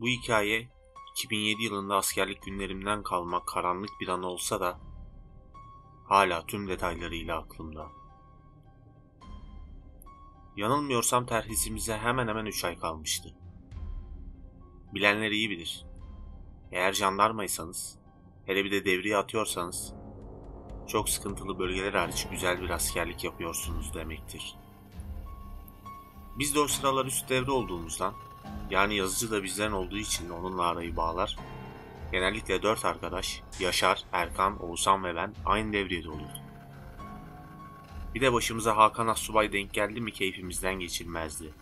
Bu hikaye 2007 yılında askerlik günlerimden kalma karanlık bir an olsa da hala tüm detaylarıyla aklımda. Yanılmıyorsam terhisimize hemen hemen 3 ay kalmıştı. Bilenler iyi bilir. Eğer jandarmaysanız, hele bir de devriye atıyorsanız, çok sıkıntılı bölgeler hariç güzel bir askerlik yapıyorsunuz demektir. Biz de o sıralar üst devre olduğumuzdan, yani yazıcı da bizden olduğu için onunla arayı bağlar, genellikle dört arkadaş, Yaşar, Erkan, Oğuzhan ve ben aynı devriyede olurduk. Bir de başımıza Hakan Assubay denk geldi mi keyfimizden geçilmezdi.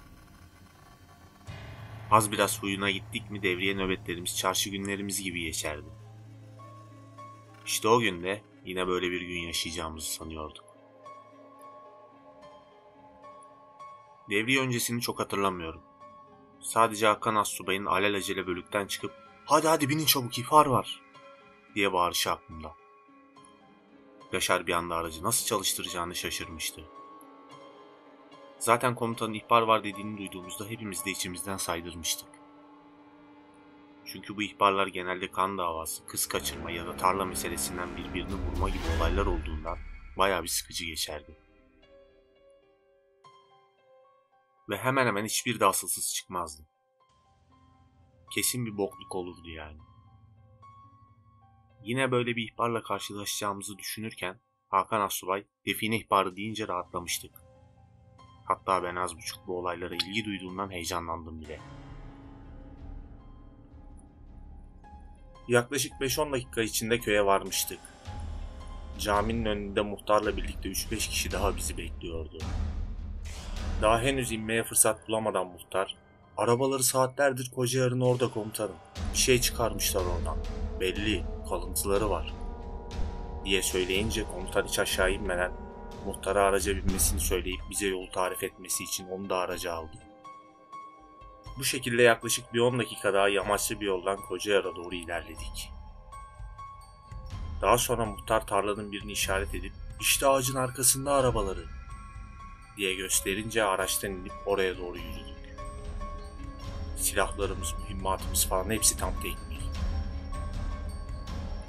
Az biraz huyuna gittik mi devriye nöbetlerimiz çarşı günlerimiz gibi geçerdi. İşte o günde yine böyle bir gün yaşayacağımızı sanıyorduk. Devriye öncesini çok hatırlamıyorum. Sadece Hakan Assubay'ın alelacele bölükten çıkıp ''Hadi hadi binin çabuk ihbar var'' diye bağırışı aklımda. Yaşar bir anda aracı nasıl çalıştıracağını şaşırmıştı. Zaten komutanın ihbar var dediğini duyduğumuzda hepimiz de içimizden saydırmıştık. Çünkü bu ihbarlar genelde kan davası, kız kaçırma ya da tarla meselesinden birbirini vurma gibi olaylar olduğundan bayağı bir sıkıcı geçerdi. Ve hemen hemen hiçbir de asılsız çıkmazdı. Kesin bir bokluk olurdu yani. Yine böyle bir ihbarla karşılaşacağımızı düşünürken Hakan Asubay define ihbarı deyince rahatlamıştık. Hatta ben az buçuk bu olaylara ilgi duyduğumdan heyecanlandım bile. Yaklaşık 5-10 dakika içinde köye varmıştık. Caminin önünde muhtarla birlikte 3-5 kişi daha bizi bekliyordu. Daha henüz inmeye fırsat bulamadan muhtar, arabaları saatlerdir koca yarın orada komutanım. Bir şey çıkarmışlar oradan. Belli, kalıntıları var. Diye söyleyince komutan hiç aşağı inmeden muhtara araca binmesini söyleyip bize yolu tarif etmesi için onu da araca aldı. Bu şekilde yaklaşık bir 10 dakika daha yamaçlı bir yoldan Kocayar'a doğru ilerledik. Daha sonra muhtar tarlanın birini işaret edip işte ağacın arkasında arabaları diye gösterince araçtan inip oraya doğru yürüdük. Silahlarımız, mühimmatımız falan hepsi tam tekmil.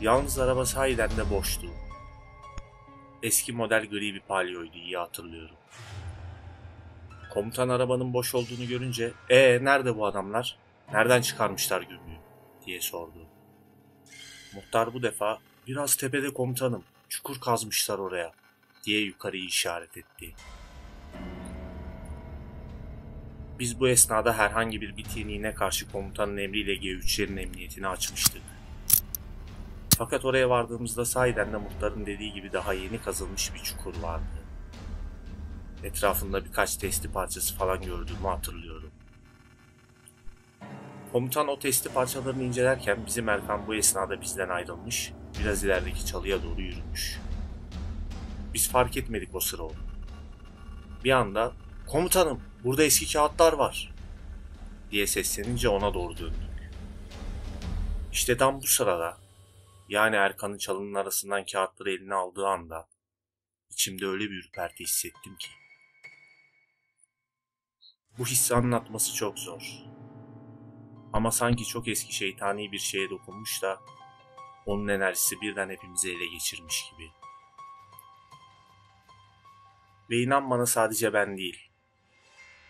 Yalnız araba sahiden de boştu. Eski model gri bir palyoydu iyi hatırlıyorum. Komutan arabanın boş olduğunu görünce ee nerede bu adamlar? Nereden çıkarmışlar gömüyü? diye sordu. Muhtar bu defa biraz tepede komutanım çukur kazmışlar oraya diye yukarıyı işaret etti. Biz bu esnada herhangi bir bitiniğine karşı komutanın emriyle G3'lerin emniyetini açmıştık. Fakat oraya vardığımızda sahiden de muhtarın dediği gibi daha yeni kazılmış bir çukur vardı. Etrafında birkaç testi parçası falan gördüğümü hatırlıyorum. Komutan o testi parçalarını incelerken bizim Erkan bu esnada bizden ayrılmış, biraz ilerideki çalıya doğru yürümüş. Biz fark etmedik o sıra onu. Bir anda komutanım burada eski kağıtlar var diye seslenince ona doğru döndük. İşte tam bu sırada yani Erkan'ın çalının arasından kağıtları eline aldığı anda içimde öyle bir ürperti hissettim ki. Bu hissi anlatması çok zor. Ama sanki çok eski şeytani bir şeye dokunmuş da onun enerjisi birden hepimizi ele geçirmiş gibi. Ve inan bana sadece ben değil.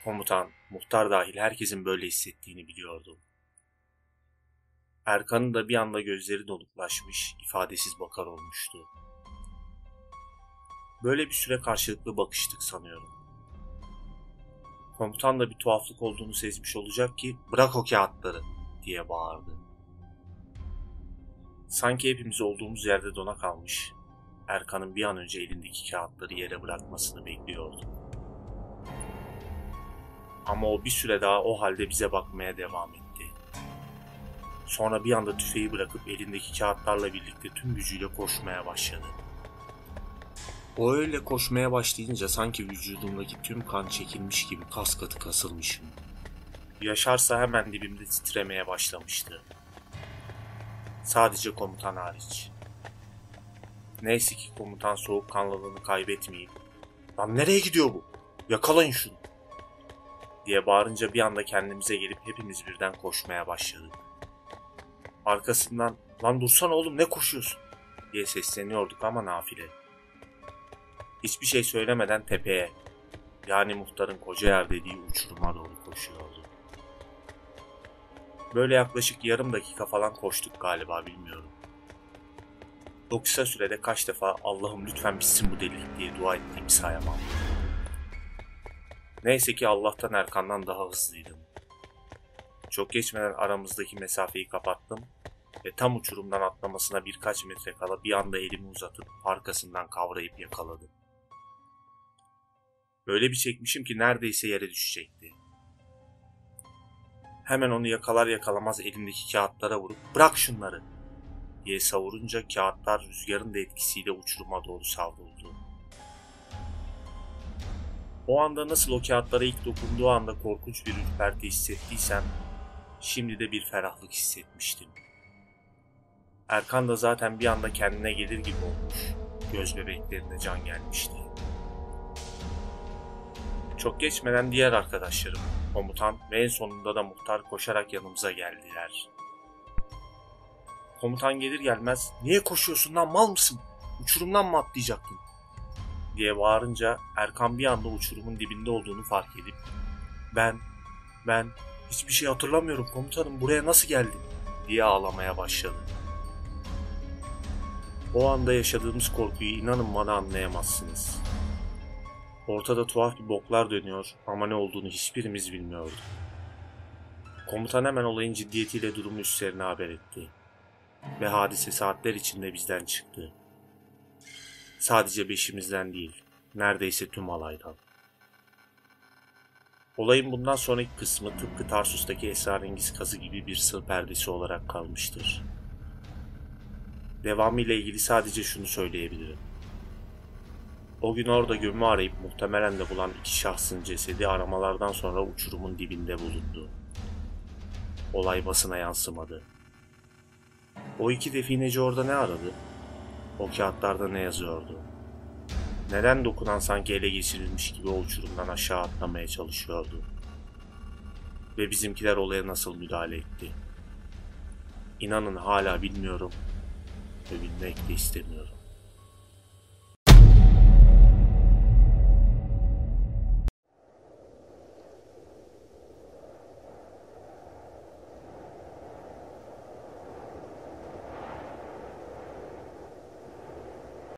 Komutan, muhtar dahil herkesin böyle hissettiğini biliyordum. Erkan'ın da bir anda gözleri donuklaşmış, ifadesiz bakar olmuştu. Böyle bir süre karşılıklı bakıştık sanıyorum. Komutan da bir tuhaflık olduğunu sezmiş olacak ki bırak o kağıtları diye bağırdı. Sanki hepimiz olduğumuz yerde dona kalmış, Erkan'ın bir an önce elindeki kağıtları yere bırakmasını bekliyorduk. Ama o bir süre daha o halde bize bakmaya devam etti. Sonra bir anda tüfeği bırakıp elindeki kağıtlarla birlikte tüm gücüyle koşmaya başladı. O öyle koşmaya başlayınca sanki vücudumdaki tüm kan çekilmiş gibi kas katı kasılmışım. Yaşarsa hemen dibimde titremeye başlamıştı. Sadece komutan hariç. Neyse ki komutan soğukkanlılığını kaybetmeyip ''Lan nereye gidiyor bu? Yakalayın şunu!'' Diye bağırınca bir anda kendimize gelip hepimiz birden koşmaya başladık. Arkasından lan dursana oğlum ne koşuyorsun diye sesleniyorduk ama nafile. Hiçbir şey söylemeden tepeye yani muhtarın koca yer dediği uçuruma doğru koşuyordu. Böyle yaklaşık yarım dakika falan koştuk galiba bilmiyorum. O kısa sürede kaç defa Allah'ım lütfen bitsin bu delilik diye dua ettiğimi sayamam. Neyse ki Allah'tan Erkan'dan daha hızlıydım. Çok geçmeden aramızdaki mesafeyi kapattım ve tam uçurumdan atlamasına birkaç metre kala bir anda elimi uzatıp arkasından kavrayıp yakaladım. Böyle bir çekmişim ki neredeyse yere düşecekti. Hemen onu yakalar yakalamaz elimdeki kağıtlara vurup bırak şunları diye savurunca kağıtlar rüzgarın da etkisiyle uçuruma doğru savruldu. O anda nasıl o kağıtlara ilk dokunduğu anda korkunç bir ürperti hissettiysem, şimdi de bir ferahlık hissetmiştim. Erkan da zaten bir anda kendine gelir gibi olmuş. Göz bebeklerine can gelmişti. Çok geçmeden diğer arkadaşlarım, komutan ve en sonunda da muhtar koşarak yanımıza geldiler. Komutan gelir gelmez niye koşuyorsun lan mal mısın? Uçurumdan mı atlayacaktın? Diye bağırınca Erkan bir anda uçurumun dibinde olduğunu fark edip ben, ben hiçbir şey hatırlamıyorum komutanım buraya nasıl geldim diye ağlamaya başladı. O anda yaşadığımız korkuyu inanın bana anlayamazsınız. Ortada tuhaf bir boklar dönüyor ama ne olduğunu hiçbirimiz bilmiyorduk. Komutan hemen olayın ciddiyetiyle durumu üstlerine haber etti. Ve hadise saatler içinde bizden çıktı. Sadece beşimizden değil, neredeyse tüm alaydan. Olayın bundan sonraki kısmı tıpkı Tarsus'taki esrarengiz kazı gibi bir sır perdesi olarak kalmıştır. Devamı ile ilgili sadece şunu söyleyebilirim. O gün orada gömü arayıp muhtemelen de bulan iki şahsın cesedi aramalardan sonra uçurumun dibinde bulundu. Olay basına yansımadı. O iki defineci orada ne aradı? O kağıtlarda ne yazıyordu? Neden dokunan sanki ele geçirilmiş gibi o uçurumdan aşağı atlamaya çalışıyordu? Ve bizimkiler olaya nasıl müdahale etti? İnanın hala bilmiyorum ve bilmek de istemiyorum.